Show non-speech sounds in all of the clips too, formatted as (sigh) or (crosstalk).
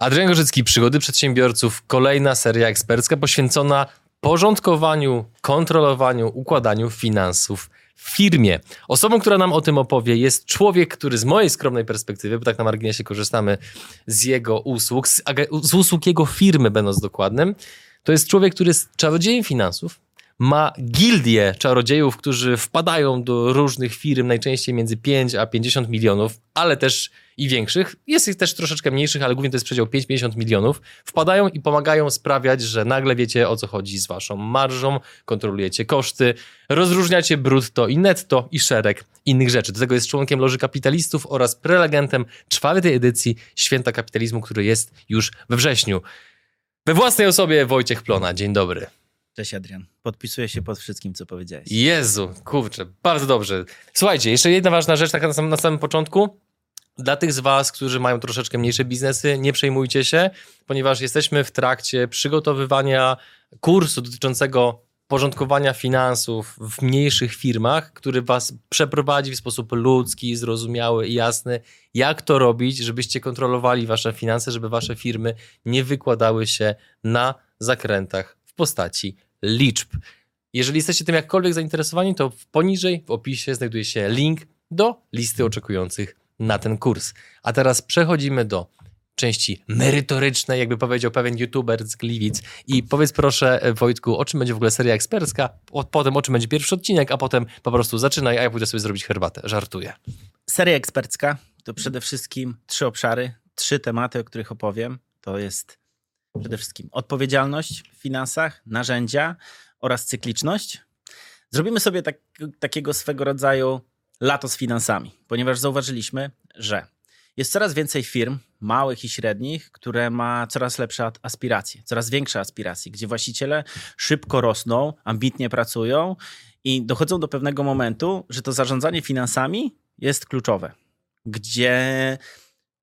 Adrian Gorzycki, Przygody Przedsiębiorców, kolejna seria ekspercka poświęcona porządkowaniu, kontrolowaniu, układaniu finansów w firmie. Osobą, która nam o tym opowie, jest człowiek, który z mojej skromnej perspektywy, bo tak na marginesie korzystamy z jego usług, z, z usług jego firmy, będąc dokładnym, to jest człowiek, który jest czarodziejem finansów, ma gildię czarodziejów, którzy wpadają do różnych firm, najczęściej między 5 a 50 milionów, ale też i większych. Jest ich też troszeczkę mniejszych, ale głównie to jest przedział 5-50 milionów. Wpadają i pomagają sprawiać, że nagle wiecie o co chodzi z waszą marżą, kontrolujecie koszty, rozróżniacie brutto i netto i szereg innych rzeczy. Do tego jest członkiem Loży Kapitalistów oraz prelegentem czwartej edycji Święta Kapitalizmu, który jest już we wrześniu. We własnej osobie Wojciech Plona. Dzień dobry. Cześć Adrian. Podpisuję się pod wszystkim, co powiedziałeś. Jezu, kurczę, bardzo dobrze. Słuchajcie, jeszcze jedna ważna rzecz, taka na samym, na samym początku. Dla tych z Was, którzy mają troszeczkę mniejsze biznesy, nie przejmujcie się, ponieważ jesteśmy w trakcie przygotowywania kursu dotyczącego porządkowania finansów w mniejszych firmach, który Was przeprowadzi w sposób ludzki, zrozumiały i jasny, jak to robić, żebyście kontrolowali Wasze finanse, żeby Wasze firmy nie wykładały się na zakrętach w postaci liczb. Jeżeli jesteście tym jakkolwiek zainteresowani, to poniżej w opisie znajduje się link do listy oczekujących na ten kurs. A teraz przechodzimy do części merytorycznej, jakby powiedział pewien youtuber z Gliwic. I powiedz proszę, Wojtku, o czym będzie w ogóle seria ekspercka, potem o czym będzie pierwszy odcinek, a potem po prostu zaczynaj, a ja pójdę sobie zrobić herbatę. Żartuję. Seria ekspercka to przede wszystkim trzy obszary, trzy tematy, o których opowiem. To jest przede wszystkim odpowiedzialność w finansach, narzędzia oraz cykliczność. Zrobimy sobie tak, takiego swego rodzaju lato z finansami, ponieważ zauważyliśmy, że jest coraz więcej firm, małych i średnich, które ma coraz lepsze aspiracje, coraz większe aspiracje, gdzie właściciele szybko rosną, ambitnie pracują i dochodzą do pewnego momentu, że to zarządzanie finansami jest kluczowe, gdzie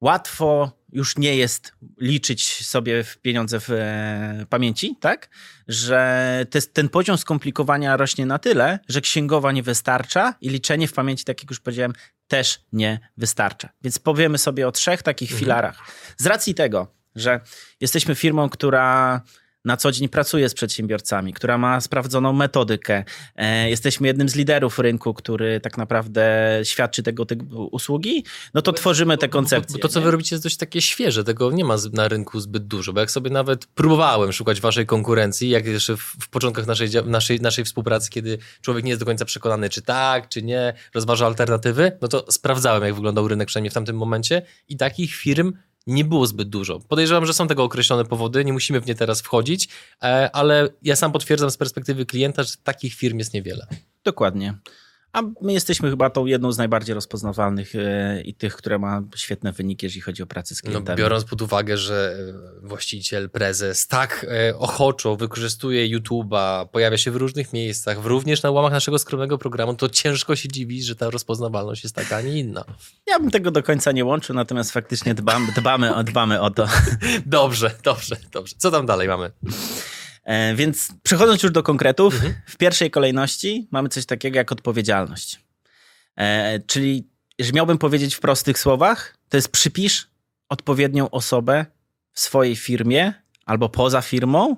łatwo już nie jest liczyć sobie w pieniądze w e, pamięci, tak? Że te, ten poziom skomplikowania rośnie na tyle, że księgowa nie wystarcza i liczenie w pamięci, tak jak już powiedziałem, też nie wystarcza. Więc powiemy sobie o trzech takich mhm. filarach. Z racji tego, że jesteśmy firmą, która na co dzień pracuje z przedsiębiorcami, która ma sprawdzoną metodykę. E, jesteśmy jednym z liderów rynku, który tak naprawdę świadczy tego typu usługi, no to tworzymy te koncepcje. Bo, bo to, co nie? wy robicie, jest dość takie świeże. Tego nie ma na rynku zbyt dużo, bo jak sobie nawet próbowałem szukać waszej konkurencji, jak jeszcze w, w początkach naszej, naszej, naszej współpracy, kiedy człowiek nie jest do końca przekonany, czy tak, czy nie, rozważa alternatywy, no to sprawdzałem, jak wyglądał rynek, przynajmniej w tamtym momencie i takich firm nie było zbyt dużo. Podejrzewam, że są tego określone powody, nie musimy w nie teraz wchodzić, e, ale ja sam potwierdzam z perspektywy klienta, że takich firm jest niewiele. Dokładnie. A my jesteśmy chyba tą jedną z najbardziej rozpoznawalnych e, i tych, które ma świetne wyniki, jeżeli chodzi o pracę z klientami. No, biorąc pod uwagę, że e, właściciel, prezes tak e, ochoczo wykorzystuje YouTube'a, pojawia się w różnych miejscach, również na łamach naszego skromnego programu, to ciężko się dziwić, że ta rozpoznawalność jest taka, a nie inna. Ja bym tego do końca nie łączył, natomiast faktycznie dbamy, dbamy, dbamy o to. (laughs) dobrze, dobrze, dobrze. Co tam dalej mamy? E, więc przechodząc już do konkretów, mhm. w pierwszej kolejności mamy coś takiego jak odpowiedzialność. E, czyli, jeżeli miałbym powiedzieć w prostych słowach, to jest przypisz odpowiednią osobę w swojej firmie albo poza firmą,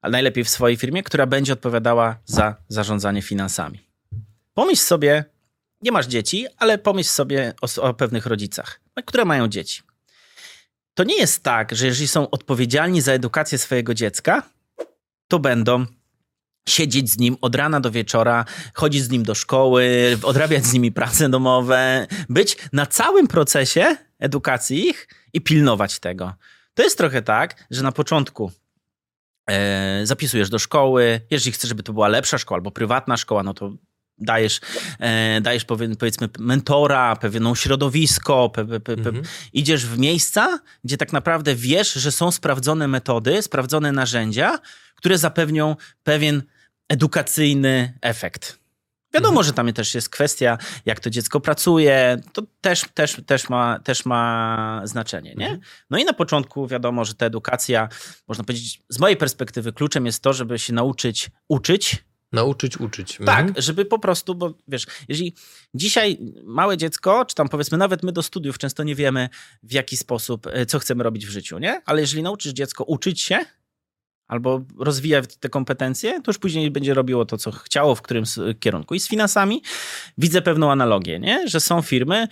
ale najlepiej w swojej firmie, która będzie odpowiadała za zarządzanie finansami. Pomyśl sobie, nie masz dzieci, ale pomyśl sobie o, o pewnych rodzicach, które mają dzieci. To nie jest tak, że jeżeli są odpowiedzialni za edukację swojego dziecka, to będą siedzieć z nim od rana do wieczora, chodzić z nim do szkoły, odrabiać z nimi prace domowe, być na całym procesie edukacji ich i pilnować tego. To jest trochę tak, że na początku e, zapisujesz do szkoły, jeżeli chcesz, żeby to była lepsza szkoła albo prywatna szkoła, no to dajesz, e, dajesz powiedzmy mentora, pewną środowisko, pe, pe, pe, mhm. idziesz w miejsca, gdzie tak naprawdę wiesz, że są sprawdzone metody, sprawdzone narzędzia, które zapewnią pewien edukacyjny efekt. Wiadomo, mhm. że tam też jest kwestia, jak to dziecko pracuje, to też, też, też, ma, też ma znaczenie. Nie? Mhm. No i na początku wiadomo, że ta edukacja, można powiedzieć, z mojej perspektywy kluczem jest to, żeby się nauczyć uczyć, Nauczyć, uczyć. Tak, Mhm. żeby po prostu, bo wiesz, jeżeli dzisiaj małe dziecko, czy tam powiedzmy nawet my do studiów często nie wiemy w jaki sposób, e, co chcemy robić w życiu, nie? Ale jeżeli nauczysz dziecko uczyć się albo rozwijać te kompetencje, to już później będzie robiło to, co chciało, w którym kierunku. I z finansami widzę pewną analogię, nie? Że są firmy,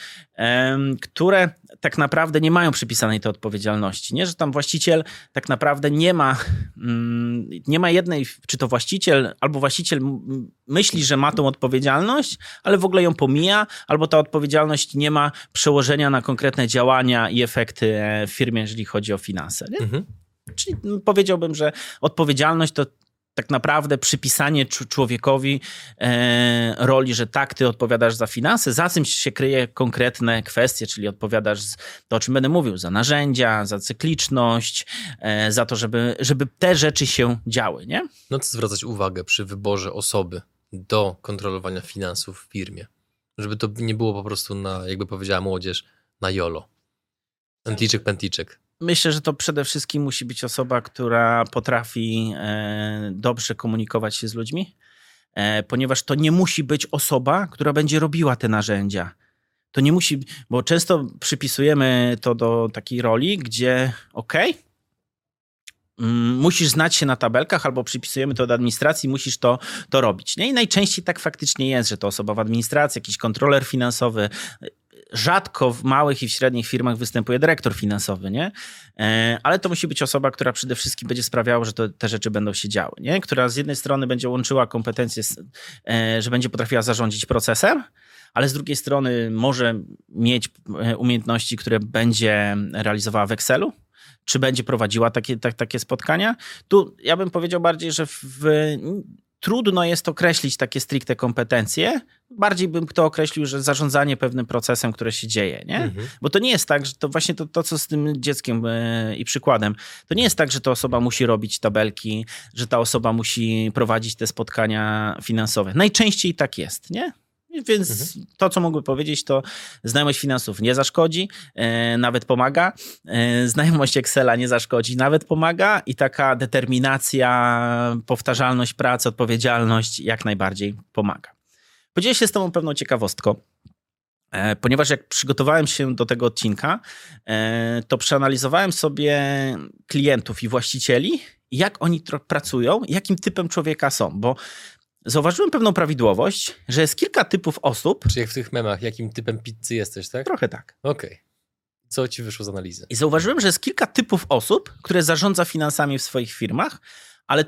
które tak naprawdę nie mają przypisanej tej odpowiedzialności, nie? Że tam właściciel tak naprawdę nie ma, mm, nie ma jednej, czy to właściciel, albo właściciel myśli, że ma tą odpowiedzialność, ale w ogóle ją pomija, albo ta odpowiedzialność nie ma przełożenia na konkretne działania i efekty e, w firmie, jeżeli chodzi o finanse. Nie? Mhm. Czyli powiedziałbym, że odpowiedzialność to tak naprawdę przypisanie cz- człowiekowi e, roli, że tak, ty odpowiadasz za finanse, za czymś się kryje konkretne kwestie, czyli odpowiadasz z, to, o czym będę mówił, za narzędzia, za cykliczność, e, za to, żeby, żeby te rzeczy się działy, nie? No co zwracać uwagę przy wyborze osoby do kontrolowania finansów w firmie? Żeby to nie było po prostu na, jakby powiedziała młodzież, na jolo. Pętliczek, pętliczek. Myślę, że to przede wszystkim musi być osoba, która potrafi e, dobrze komunikować się z ludźmi, e, ponieważ to nie musi być osoba, która będzie robiła te narzędzia. To nie musi, bo często przypisujemy to do takiej roli, gdzie okej, mm, musisz znać się na tabelkach, albo przypisujemy to do administracji, musisz to, to robić. Nie? I najczęściej tak faktycznie jest, że to osoba w administracji, jakiś kontroler finansowy. Rzadko w małych i w średnich firmach występuje dyrektor finansowy, nie? E, Ale to musi być osoba, która przede wszystkim będzie sprawiała, że to, te rzeczy będą się działy, nie? Która z jednej strony będzie łączyła kompetencje, e, że będzie potrafiła zarządzić procesem, ale z drugiej strony może mieć e, umiejętności, które będzie realizowała w Excelu, czy będzie prowadziła takie, tak, takie spotkania. Tu ja bym powiedział bardziej, że w, trudno jest określić takie stricte kompetencje. Bardziej bym kto określił, że zarządzanie pewnym procesem, które się dzieje, nie? Mhm. Bo to nie jest tak, że to właśnie to, to co z tym dzieckiem e, i przykładem, to nie jest tak, że ta osoba musi robić tabelki, że ta osoba musi prowadzić te spotkania finansowe. Najczęściej tak jest, nie? Więc to, co mógłby powiedzieć, to znajomość finansów nie zaszkodzi, e, nawet pomaga. E, znajomość Excela nie zaszkodzi, nawet pomaga. I taka determinacja, powtarzalność pracy, odpowiedzialność jak najbardziej pomaga. Podzielę się z Tobą pewną ciekawostką. E, Ponieważ jak przygotowałem się do tego odcinka, e, to przeanalizowałem sobie klientów i właścicieli, jak oni pracują, jakim typem człowieka są, bo zauważyłem pewną prawidłowość, że jest kilka typów osób, Czy jak w tych memach, jakim typem pizzy jesteś, tak? trochę tak, Okej. Co ci wyszło z analizy? i zauważyłem, że jest kilka typów osób, które zarządza finansami w swoich firmach, ale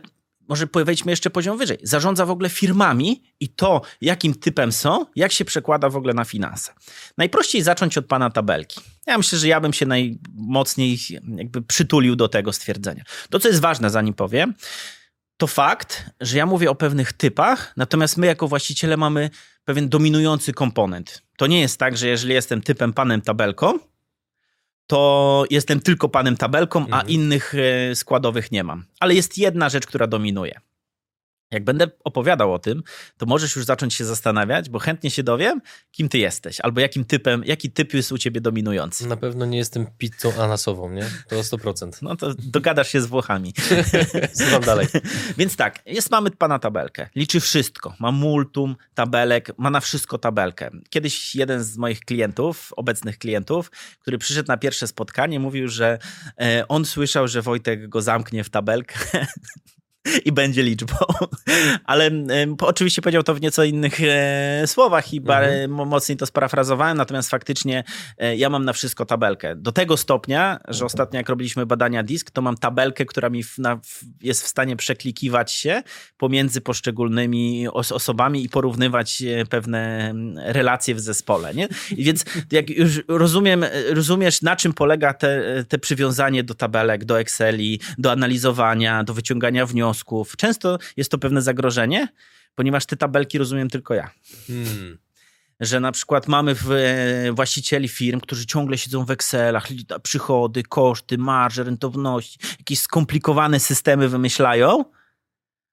może wejdźmy jeszcze poziom wyżej. Zarządza w ogóle firmami i to, jakim typem są, jak się przekłada w ogóle na finanse. Najprościej zacząć od pana tabelki. Ja myślę, że ja bym się najmocniej jakby przytulił do tego stwierdzenia. To, co jest ważne, zanim powiem, to fakt, że ja mówię o pewnych typach, natomiast my jako właściciele mamy pewien dominujący komponent. To nie jest tak, że jeżeli jestem typem panem tabelką, to jestem tylko panem tabelką, a Mhm. innych e, składowych nie mam. Ale jest jedna rzecz, która dominuje. Jak będę opowiadał o tym, to możesz już zacząć się zastanawiać, bo chętnie się dowiem, kim ty jesteś, albo jakim typem, jaki typ jest u ciebie dominujący. Na pewno nie jestem pizzą ananasową, nie? To 100%. No to dogadasz się z Włochami. (laughs) Słucham dalej. (laughs) Więc tak, jest, mamy pana tabelkę. Liczy wszystko. Ma multum tabelek, ma na wszystko tabelkę. Kiedyś jeden z moich klientów, obecnych klientów, który przyszedł na pierwsze spotkanie, mówił, że e, on słyszał, że Wojtek go zamknie w tabelkę. (laughs) I będzie liczbą. (laughs) Ale oczywiście powiedział to w nieco innych e, słowach i mo- mocniej to sparafrazowałem, natomiast faktycznie e, ja mam na wszystko tabelkę. Do tego stopnia, że ostatnio jak robiliśmy badania disk, to mam tabelkę, która mi jest w stanie przeklikiwać się pomiędzy poszczególnymi os osobami i porównywać e, pewne relacje w zespole. Nie? I więc (laughs) jak już rozumiem, rozumiesz, na czym polega te, te przywiązanie do tabelek, do Exceli, do analizowania, do wyciągania wniosków. Często jest to pewne zagrożenie, ponieważ te tabelki rozumiem tylko ja Hmm. że na przykład mamy w, e, właścicieli firm, którzy ciągle siedzą w Excelach, przychody, koszty, marże, rentowności, jakieś skomplikowane systemy wymyślają,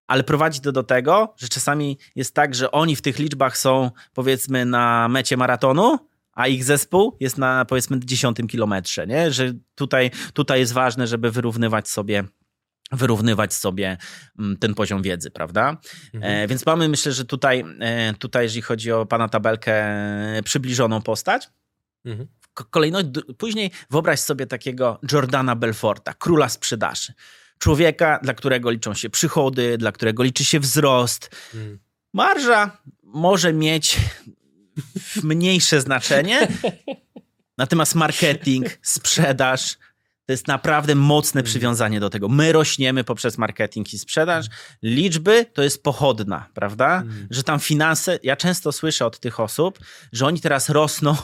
ale prowadzi to do tego, że czasami jest tak, że oni w tych liczbach są powiedzmy na mecie maratonu, a ich zespół jest na powiedzmy dziesiątym kilometrze, nie? że tutaj, tutaj jest ważne, żeby wyrównywać sobie wyrównywać sobie mm, ten poziom wiedzy, prawda? Mhm. E, więc mamy, myślę, że tutaj, e, tutaj, jeżeli chodzi o pana tabelkę, e, przybliżoną postać. Mhm. Kolejność, później wyobraź sobie takiego Jordana Belforta, króla sprzedaży. Człowieka, dla którego liczą się przychody, dla którego liczy się wzrost. Mhm. Marża może mieć (laughs) mniejsze znaczenie, (laughs) natomiast marketing, sprzedaż to jest naprawdę mocne przywiązanie do tego. My rośniemy poprzez marketing i sprzedaż. Liczby to jest pochodna, prawda? Mhm. Że tam finanse, ja często słyszę od tych osób, że oni teraz rosną,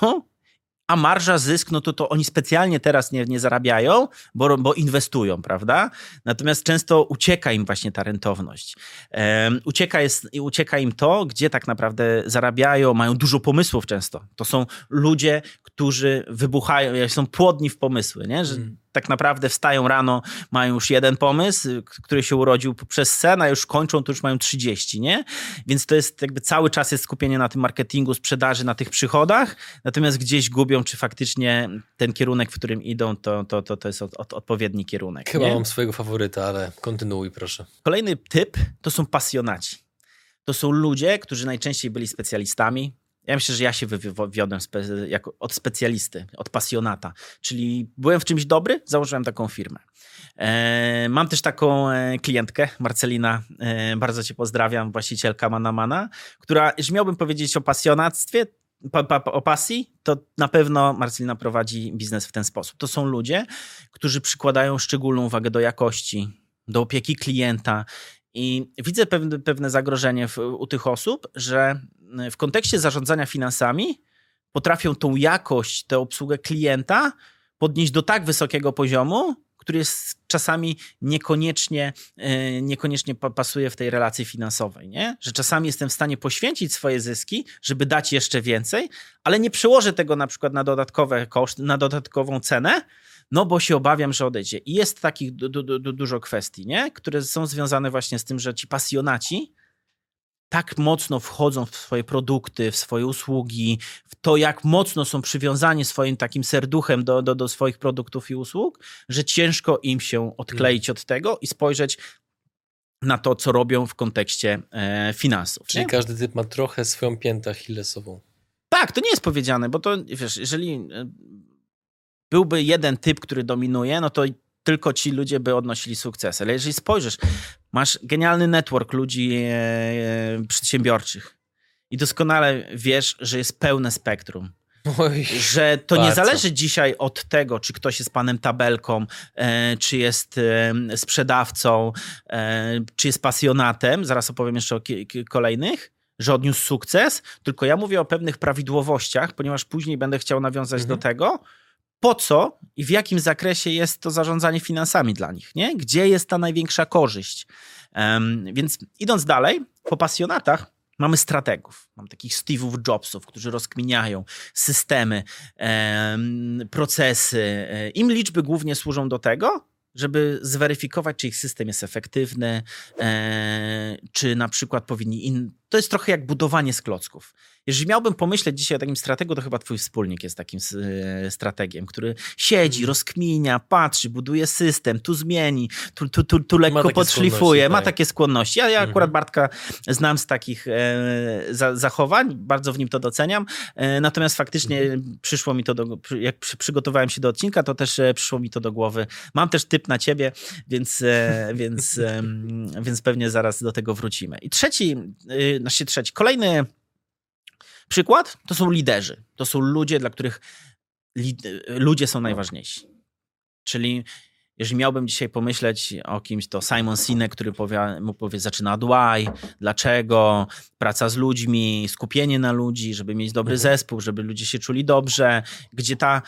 a marża, zysk, no to, to oni specjalnie teraz nie, nie zarabiają, bo, bo inwestują, prawda? Natomiast często ucieka im właśnie ta rentowność. Em, ucieka, jest, ucieka im to, gdzie tak naprawdę zarabiają, mają dużo pomysłów często. To są ludzie, którzy wybuchają, są płodni w pomysły, nie? że Mm. Tak naprawdę wstają rano, mają już jeden pomysł, który się urodził przez sen, a już kończą, to już mają 30, nie? Więc to jest jakby cały czas jest skupienie na tym marketingu, sprzedaży, na tych przychodach, natomiast gdzieś gubią, czy faktycznie ten kierunek, w którym idą, to, to, to, to jest od, od, odpowiedni kierunek. Chyba nie? mam swojego faworyta, ale kontynuuj proszę. Kolejny typ to są pasjonaci. To są ludzie, którzy najczęściej byli specjalistami. Ja myślę, że ja się wywiodłem spe- jako, od specjalisty, od pasjonata. Czyli byłem w czymś dobry, założyłem taką firmę. E, mam też taką e, klientkę, Marcelina, e, bardzo cię pozdrawiam, właścicielka Manamana, która, jeżeli miałbym powiedzieć o pasjonactwie, pa, pa, o pasji, to na pewno Marcelina prowadzi biznes w ten sposób. To są ludzie, którzy przykładają szczególną uwagę do jakości, do opieki klienta. I widzę pewne, pewne zagrożenie w, u tych osób, że w kontekście zarządzania finansami potrafią tą jakość, tę obsługę klienta podnieść do tak wysokiego poziomu, który jest czasami niekoniecznie, e, niekoniecznie pa- pasuje w tej relacji finansowej. Nie? Że czasami jestem w stanie poświęcić swoje zyski, żeby dać jeszcze więcej, ale nie przełożę tego na przykład na dodatkowe koszty, na dodatkową cenę, no bo się obawiam, że odejdzie. I jest takich du, du, du, dużo kwestii, nie? które są związane właśnie z tym, że ci pasjonaci tak mocno wchodzą w swoje produkty, w swoje usługi, w to, jak mocno są przywiązani swoim takim serduchem do, do, do swoich produktów i usług, że ciężko im się odkleić od tego i spojrzeć na to, co robią w kontekście e, finansów. Czyli nie? każdy typ ma trochę swoją piętę achillesową. Tak, to nie jest powiedziane, bo to wiesz, jeżeli e, byłby jeden typ, który dominuje, no to tylko ci ludzie by odnosili sukces. Ale jeżeli spojrzysz, masz genialny network ludzi e, e, przedsiębiorczych i doskonale wiesz, że jest pełne spektrum. Oj, Że to nie Bardzo. zależy dzisiaj od tego, czy ktoś jest panem tabelką, e, czy jest e, sprzedawcą, e, czy jest pasjonatem. Zaraz opowiem jeszcze o kolejnych że odniósł sukces, tylko ja mówię o pewnych prawidłowościach, ponieważ później będę chciał nawiązać Mhm. do tego, po co i w jakim zakresie jest to zarządzanie finansami dla nich, nie? Gdzie jest ta największa korzyść? Em, więc idąc dalej, po pasjonatach mamy strategów. Mam takich Steve'ów Jobsów, którzy rozkminiają systemy, em, procesy. Im liczby głównie służą do tego, żeby zweryfikować, czy ich system jest efektywny, e, czy na przykład powinni. In... To jest trochę jak budowanie z klocków. Jeżeli miałbym pomyśleć dzisiaj o takim strategu, to chyba twój wspólnik jest takim e, strategiem, który siedzi, rozkminia, patrzy, buduje system, tu zmieni, tu, tu, tu, tu lekko takie podszlifuje, skłonności, ma tak. takie skłonności. Ja, ja akurat Mhm. Bartka znam z takich e, za, zachowań, bardzo w nim to doceniam. E, natomiast faktycznie przyszło mi to do, jak przy, przygotowałem się do odcinka, to też e, przyszło mi to do głowy. Mam też typ na ciebie, więc, e, więc, więc pewnie zaraz do tego wrócimy. I trzeci, y, znaczy trzeci, kolejny przykład to są liderzy. To są ludzie, dla których ludzie są najważniejsi. Czyli jeżeli miałbym dzisiaj pomyśleć o kimś, to Simon Sinek, który powie, mógł powiedzieć, zaczyna od why, dlaczego, praca z ludźmi, skupienie na ludzi, żeby mieć dobry Mhm. zespół, żeby ludzie się czuli dobrze, gdzie ta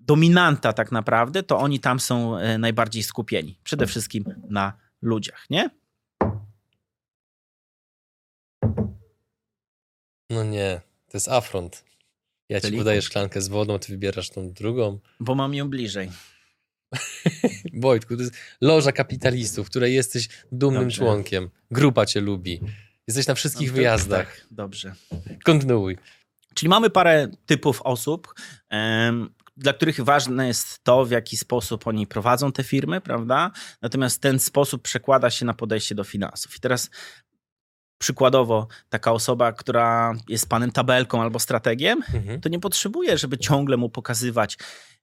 dominanta tak naprawdę, to oni tam są e, najbardziej skupieni. Przede wszystkim na ludziach, nie? No nie, to jest afront. Ja ci Czyli? podaję szklankę z wodą, ty wybierasz tą drugą. Bo mam ją bliżej. (laughs) Wojtku, to jest loża kapitalistów, której jesteś dumnym Dobrze. członkiem. Grupa cię lubi. Jesteś na wszystkich No, wyjazdach. Tak, dobrze. Kontynuuj. Czyli mamy parę typów osób, em, dla których ważne jest to, w jaki sposób oni prowadzą te firmy, prawda? Natomiast ten sposób przekłada się na podejście do finansów. I teraz przykładowo taka osoba, która jest panem tabelką albo strategiem, mhm. to nie potrzebuje, żeby ciągle mu pokazywać,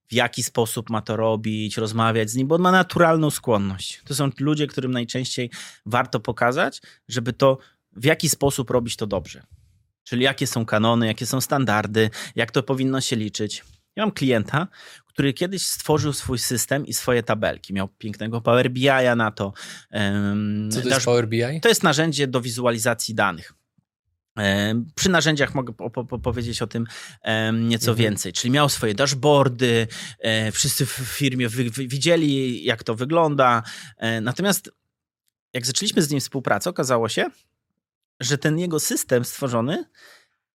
w jaki sposób ma to robić, rozmawiać z nim, bo on ma naturalną skłonność. To są ludzie, którym najczęściej warto pokazać, żeby to w jaki sposób robić to dobrze. Czyli jakie są kanony, jakie są standardy, jak to powinno się liczyć. Ja mam klienta, który kiedyś stworzył swój system i swoje tabelki. Miał pięknego Power BI na to. Co to jest Power BI? To jest narzędzie do wizualizacji danych. Przy narzędziach mogę powiedzieć o tym nieco mhm. więcej. Czyli miał swoje dashboardy, e, wszyscy w firmie widzieli, jak to wygląda. E, natomiast jak zaczęliśmy z nim współpracę, okazało się, że ten jego system stworzony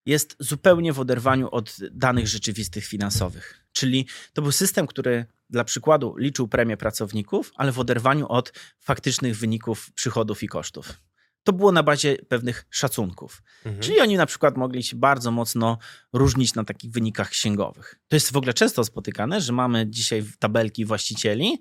jest zupełnie w oderwaniu od danych rzeczywistych finansowych. Czyli to był system, który dla przykładu liczył premię pracowników, ale w oderwaniu od faktycznych wyników przychodów i kosztów. To było na bazie pewnych szacunków. Mhm. Czyli oni na przykład mogli się bardzo mocno różnić na takich wynikach księgowych. To jest w ogóle często spotykane, że mamy dzisiaj tabelki właścicieli,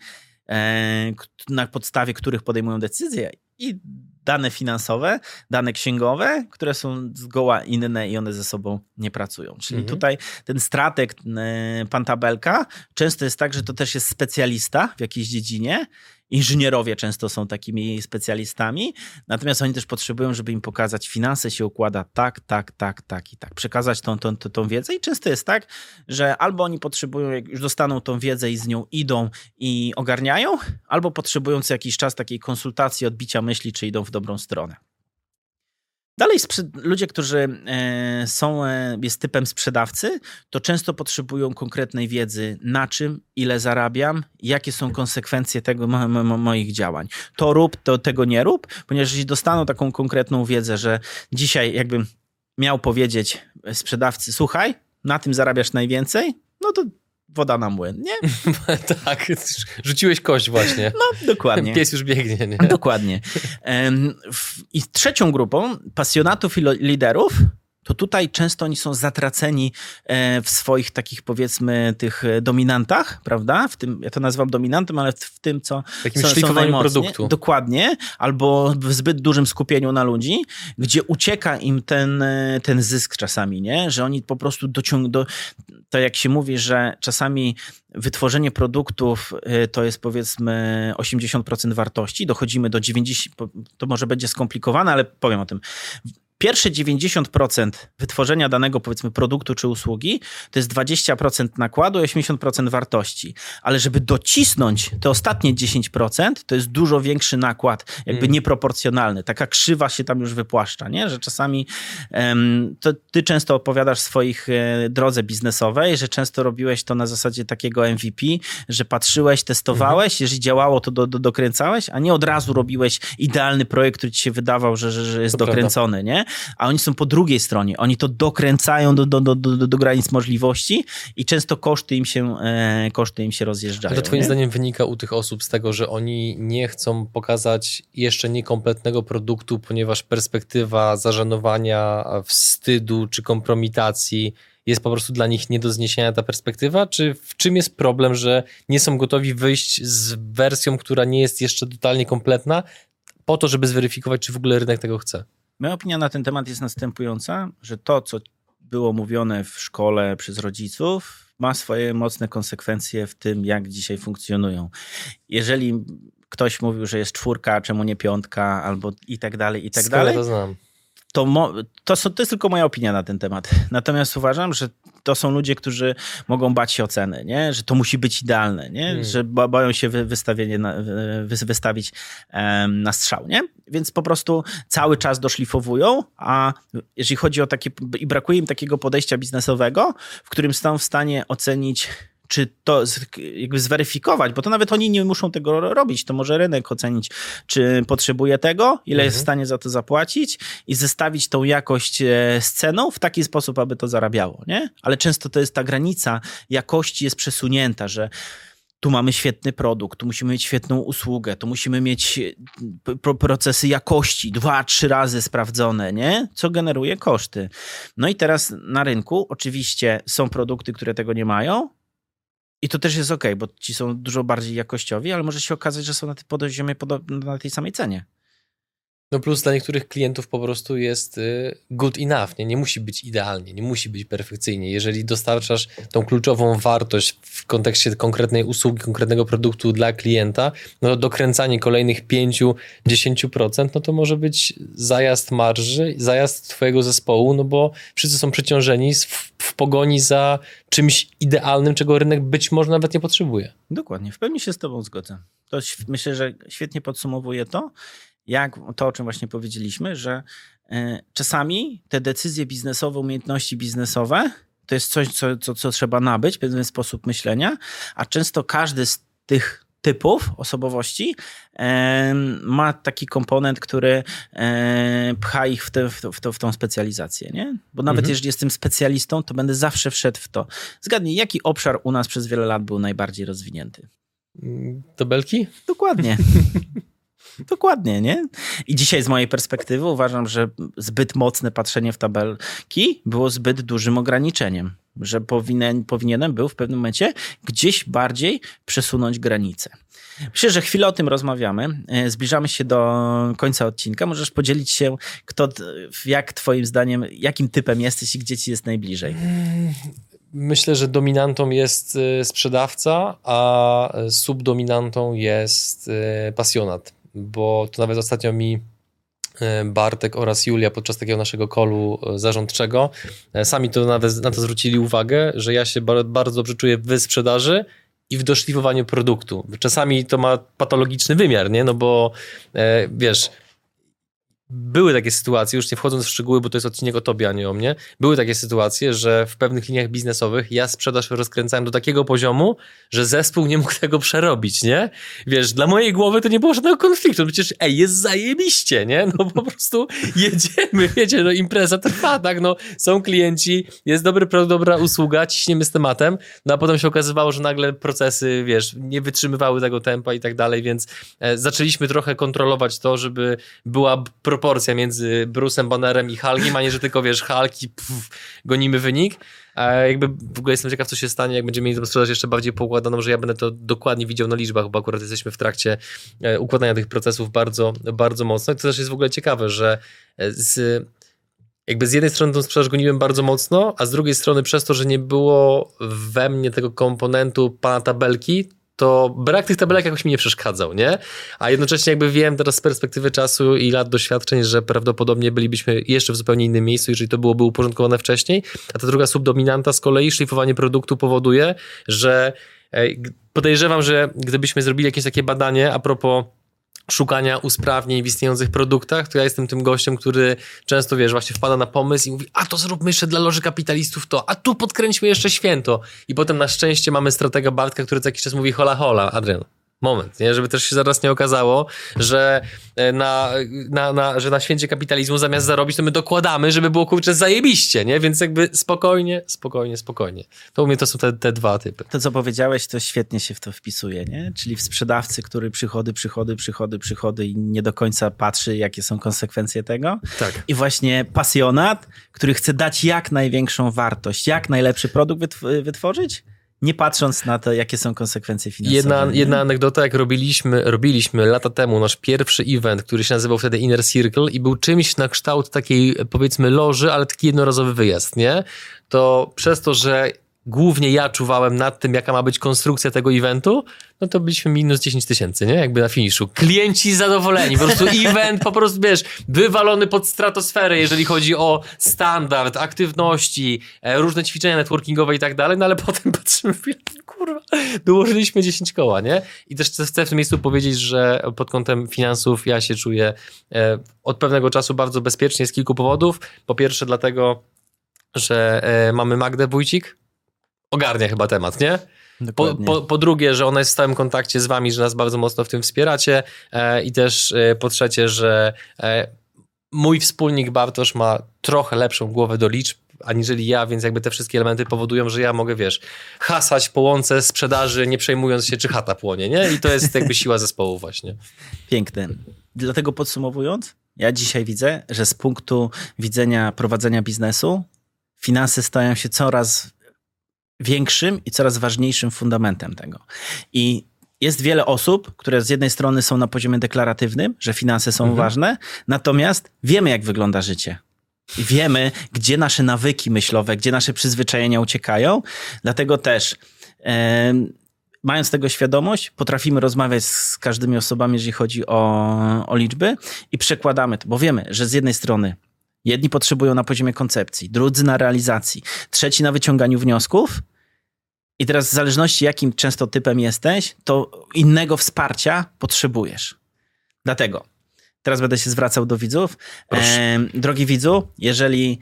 na podstawie których podejmują decyzje i dane finansowe, dane księgowe, które są zgoła inne i one ze sobą nie pracują. Czyli mhm. tutaj ten strateg, e, pan Tabelka, często jest tak, że to też jest specjalista w jakiejś dziedzinie Inżynierowie często są takimi specjalistami, natomiast oni też potrzebują, żeby im pokazać, finanse się układa tak, tak, tak, tak i tak. Przekazać tą, tą, tą, tą wiedzę i często jest tak, że albo oni potrzebują, jak już dostaną tą wiedzę i z nią idą i ogarniają, albo potrzebują co jakiś czas takiej konsultacji, odbicia myśli, czy idą w dobrą stronę. Dalej ludzie, którzy e, są, e, jest typem sprzedawcy, to często potrzebują konkretnej wiedzy, na czym, ile zarabiam, jakie są konsekwencje tego mo mo moich działań. To rób, to tego nie rób, ponieważ jeśli dostaną taką konkretną wiedzę, że dzisiaj jakbym miał powiedzieć sprzedawcy, słuchaj, na tym zarabiasz najwięcej, no to woda na młyn, nie? (laughs) tak, rzuciłeś kość właśnie. No, dokładnie. (laughs) Pies już biegnie, nie? Dokładnie. I trzecią grupą pasjonatów i liderów to tutaj często oni są zatraceni e, w swoich takich powiedzmy tych e, dominantach, prawda? W tym, ja to nazywam dominantem, ale w tym, co Takim są, szlifowaniu produktu. Dokładnie. Albo w zbyt dużym skupieniu na ludzi, gdzie ucieka im ten, e, ten zysk czasami, nie? Że oni po prostu dociągną, do, to jak się mówi, że czasami wytworzenie produktów to jest powiedzmy 80% wartości, dochodzimy do 90%, to może będzie skomplikowane, ale powiem o tym pierwsze 90% wytworzenia danego, powiedzmy, produktu czy usługi to jest 20% nakładu i 80% wartości. Ale żeby docisnąć te ostatnie 10%, to jest dużo większy nakład, jakby mm. nieproporcjonalny. Taka krzywa się tam już wypłaszcza, nie? że czasami um, to ty często opowiadasz w swoich e, drodze biznesowej, że często robiłeś to na zasadzie takiego MVP, że patrzyłeś, testowałeś, mm. jeżeli działało, to do, do, dokręcałeś, a nie od razu robiłeś idealny projekt, który ci się wydawał, że, że, że jest to dokręcony, prawda. nie? A oni są po drugiej stronie. Oni to dokręcają do, do, do, do, do granic możliwości i często koszty im się, e, koszty im się rozjeżdżają. Ale to twoim nie? zdaniem wynika u tych osób z tego, że oni nie chcą pokazać jeszcze niekompletnego produktu, ponieważ perspektywa zażenowania, wstydu czy kompromitacji jest po prostu dla nich nie do zniesienia ta perspektywa? Czy w czym jest problem, że nie są gotowi wyjść z wersją, która nie jest jeszcze totalnie kompletna, po to, żeby zweryfikować, czy w ogóle rynek tego chce? Moja opinia na ten temat jest następująca, że to, co było mówione w szkole przez rodziców, ma swoje mocne konsekwencje w tym, jak dzisiaj funkcjonują. Jeżeli ktoś mówił, że jest czwórka, czemu nie piątka, albo i tak dalej, i tak Skoro dalej. to znam to, to, to jest tylko moja opinia na ten temat. Natomiast uważam, że to są ludzie, którzy mogą bać się oceny, nie? że to musi być idealne, nie? Hmm. że boją się wystawienie na, wystawić na strzał. Nie? Więc po prostu cały czas doszlifowują, a jeżeli chodzi o takie, i brakuje im takiego podejścia biznesowego, w którym są w stanie ocenić czy to jakby zweryfikować, bo to nawet oni nie muszą tego robić, to może rynek ocenić, czy potrzebuje tego, ile mhm. jest w stanie za to zapłacić i zestawić tą jakość e, z ceną w taki sposób, aby to zarabiało, nie? Ale często to jest ta granica jakości jest przesunięta, że tu mamy świetny produkt, tu musimy mieć świetną usługę, tu musimy mieć e, procesy jakości dwa, trzy razy sprawdzone, nie? Co generuje koszty. No i teraz na rynku oczywiście są produkty, które tego nie mają, I to też jest ok, bo ci są dużo bardziej jakościowi, ale może się okazać, że są na tym poziomie, na tej samej cenie. No plus dla niektórych klientów po prostu jest y, good enough, nie? nie musi być idealnie, nie musi być perfekcyjnie. Jeżeli dostarczasz tą kluczową wartość w kontekście konkretnej usługi, konkretnego produktu dla klienta, no to dokręcanie kolejnych 5-10%, no to może być zajazd marży, zajazd twojego zespołu, no bo wszyscy są przeciążeni w, w pogoni za czymś idealnym, czego rynek być może nawet nie potrzebuje. Dokładnie, w pełni się z tobą zgodzę. To myślę, że świetnie podsumowuje to jak to, o czym właśnie powiedzieliśmy, że e, czasami te decyzje biznesowe, umiejętności biznesowe to jest coś, co, co, co trzeba nabyć, pewien sposób myślenia, a często każdy z tych typów osobowości e, ma taki komponent, który e, pcha ich w, te, w, to, w, to, w tą specjalizację. Nie? Bo nawet mhm. jeżeli jestem specjalistą, to będę zawsze wszedł w to. Zgadnij, jaki obszar u nas przez wiele lat był najbardziej rozwinięty? Tabelki? Dokładnie. (laughs) Dokładnie, nie? I dzisiaj z mojej perspektywy uważam, że zbyt mocne patrzenie w tabelki było zbyt dużym ograniczeniem, że powinien, powinienem był w pewnym momencie gdzieś bardziej przesunąć granice. Myślę, że chwilę o tym rozmawiamy. E, zbliżamy się do końca odcinka. Możesz podzielić się, kto, jak twoim zdaniem, jakim typem jesteś i gdzie ci jest najbliżej? Myślę, że dominantą jest e, sprzedawca, a subdominantą jest e, pasjonat bo to nawet ostatnio mi e, Bartek oraz Julia podczas takiego naszego kolu e, zarządczego e, sami to nawet na to zwrócili uwagę, że ja się bardzo dobrze czuję w sprzedaży i w doszlifowaniu produktu. Czasami to ma patologiczny wymiar, nie? No bo wiesz, były takie sytuacje, już nie wchodząc w szczegóły, bo to jest odcinek o tobie, a nie o mnie, były takie sytuacje, że w pewnych liniach biznesowych ja sprzedaż rozkręcałem do takiego poziomu, że zespół nie mógł tego przerobić, nie? Wiesz, dla mojej głowy to nie było żadnego konfliktu, przecież ej, jest zajebiście, nie? No po (laughs) prostu jedziemy, wiecie, no impreza trwa, tak? No są klienci, jest dobry produkt, dobra usługa, ciśniemy z tematem, no a potem się okazywało, że nagle procesy, wiesz, nie wytrzymywały tego tempa i tak dalej, więc e, zaczęliśmy trochę kontrolować to, żeby była pro proporcja między Bruce'em Bannerem i Hulkiem, a nie, że tylko wiesz, Hulk i pff, gonimy wynik. A jakby w ogóle jestem ciekaw, co się stanie, jak będziemy mieli tą sprzedaż jeszcze bardziej poukładaną, że ja będę to dokładnie widział na liczbach, bo akurat jesteśmy w trakcie e, układania tych procesów bardzo, bardzo mocno. I to też jest w ogóle ciekawe, że e, z jakby z jednej strony tą sprzedaż goniłem bardzo mocno, a z drugiej strony przez to, że nie było we mnie tego komponentu pana tabelki, to brak tych tabelek jakoś mi nie przeszkadzał, nie? A jednocześnie jakby wiem teraz z perspektywy czasu i lat doświadczeń, że prawdopodobnie bylibyśmy jeszcze w zupełnie innym miejscu, jeżeli to byłoby uporządkowane wcześniej. A ta druga subdominanta z kolei, szlifowanie produktu powoduje, że podejrzewam, że gdybyśmy zrobili jakieś takie badanie a propos szukania usprawnień w istniejących produktach, to ja jestem tym gościem, który często, wiesz, właśnie wpada na pomysł i mówi, a to zróbmy jeszcze dla loży kapitalistów to, a tu podkręćmy jeszcze święto. I potem na szczęście mamy stratega Bartka, który co jakiś czas mówi hola hola, Adrian, moment, nie? żeby też się zaraz nie okazało, że e, na, na, na, że na święcie kapitalizmu zamiast zarobić, to my dokładamy, żeby było kurczę zajebiście, nie? Więc jakby spokojnie, spokojnie, spokojnie. To u mnie to są te, te dwa typy. To, co powiedziałeś, to świetnie się w to wpisuje, nie? Czyli w sprzedawcy, który przychody, przychody, przychody, przychody i nie do końca patrzy, jakie są konsekwencje tego. Tak. I właśnie pasjonat, który chce dać jak największą wartość, jak najlepszy produkt wytworzyć, nie patrząc na to, jakie są konsekwencje finansowe. Jedna, jedna anegdota, jak robiliśmy, robiliśmy lata temu nasz pierwszy event, który się nazywał wtedy Inner Circle i był czymś na kształt takiej powiedzmy loży, ale taki jednorazowy wyjazd, nie? To przez to, że głównie ja czuwałem nad tym, jaka ma być konstrukcja tego eventu, no to byliśmy minus 10 tysięcy, nie? Jakby na finiszu. Klienci zadowoleni, po prostu (laughs) event po prostu, wiesz, wywalony pod stratosferę, jeżeli chodzi o standard, aktywności, e, różne ćwiczenia networkingowe i tak dalej, no ale potem (laughs) patrzymy, kurwa, dołożyliśmy 10 koła, nie? I też chcę w tym miejscu powiedzieć, że pod kątem finansów ja się czuję e, od pewnego czasu bardzo bezpiecznie z kilku powodów. Po pierwsze dlatego, że e, mamy Magdę Wójcik, ogarnia chyba temat, nie? Po, po, po, drugie, że ona jest w stałym kontakcie z wami, że nas bardzo mocno w tym wspieracie e, i też e, po trzecie, że e, mój wspólnik Bartosz ma trochę lepszą głowę do liczb aniżeli ja, więc jakby te wszystkie elementy powodują, że ja mogę, wiesz, hasać po łące sprzedaży, nie przejmując się, czy chata płonie, nie? I to jest jakby siła zespołu właśnie. Piękne. Dlatego podsumowując, ja dzisiaj widzę, że z punktu widzenia prowadzenia biznesu finanse stają się coraz większym i coraz ważniejszym fundamentem tego. I jest wiele osób, które z jednej strony są na poziomie deklaratywnym, że finanse są mhm. ważne, natomiast wiemy, jak wygląda życie. I wiemy, gdzie nasze nawyki myślowe, gdzie nasze przyzwyczajenia uciekają. Dlatego też, e, mając tego świadomość, potrafimy rozmawiać z każdymi osobami, jeżeli chodzi o, o liczby i przekładamy to, bo wiemy, że z jednej strony jedni potrzebują na poziomie koncepcji, drudzy na realizacji, trzeci na wyciąganiu wniosków, i teraz w zależności jakim często typem jesteś, to innego wsparcia potrzebujesz. Dlatego teraz będę się zwracał do widzów. E, drogi widzu, jeżeli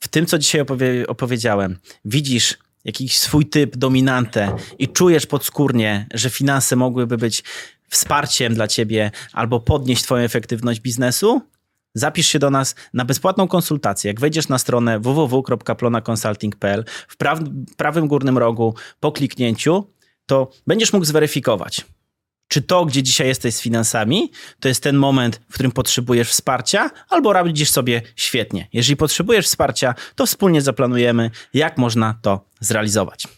w tym, co dzisiaj opowie opowiedziałem, widzisz jakiś swój typ, dominantę i czujesz podskórnie, że finanse mogłyby być wsparciem dla ciebie albo podnieść twoją efektywność biznesu, Zapisz się do nas na bezpłatną konsultację. Jak wejdziesz na stronę www.plonaconsulting.pl w prawym górnym rogu po kliknięciu, to będziesz mógł zweryfikować, czy to, gdzie dzisiaj jesteś z finansami, to jest ten moment, w którym potrzebujesz wsparcia, albo radzisz sobie świetnie. Jeżeli potrzebujesz wsparcia, to wspólnie zaplanujemy, jak można to zrealizować.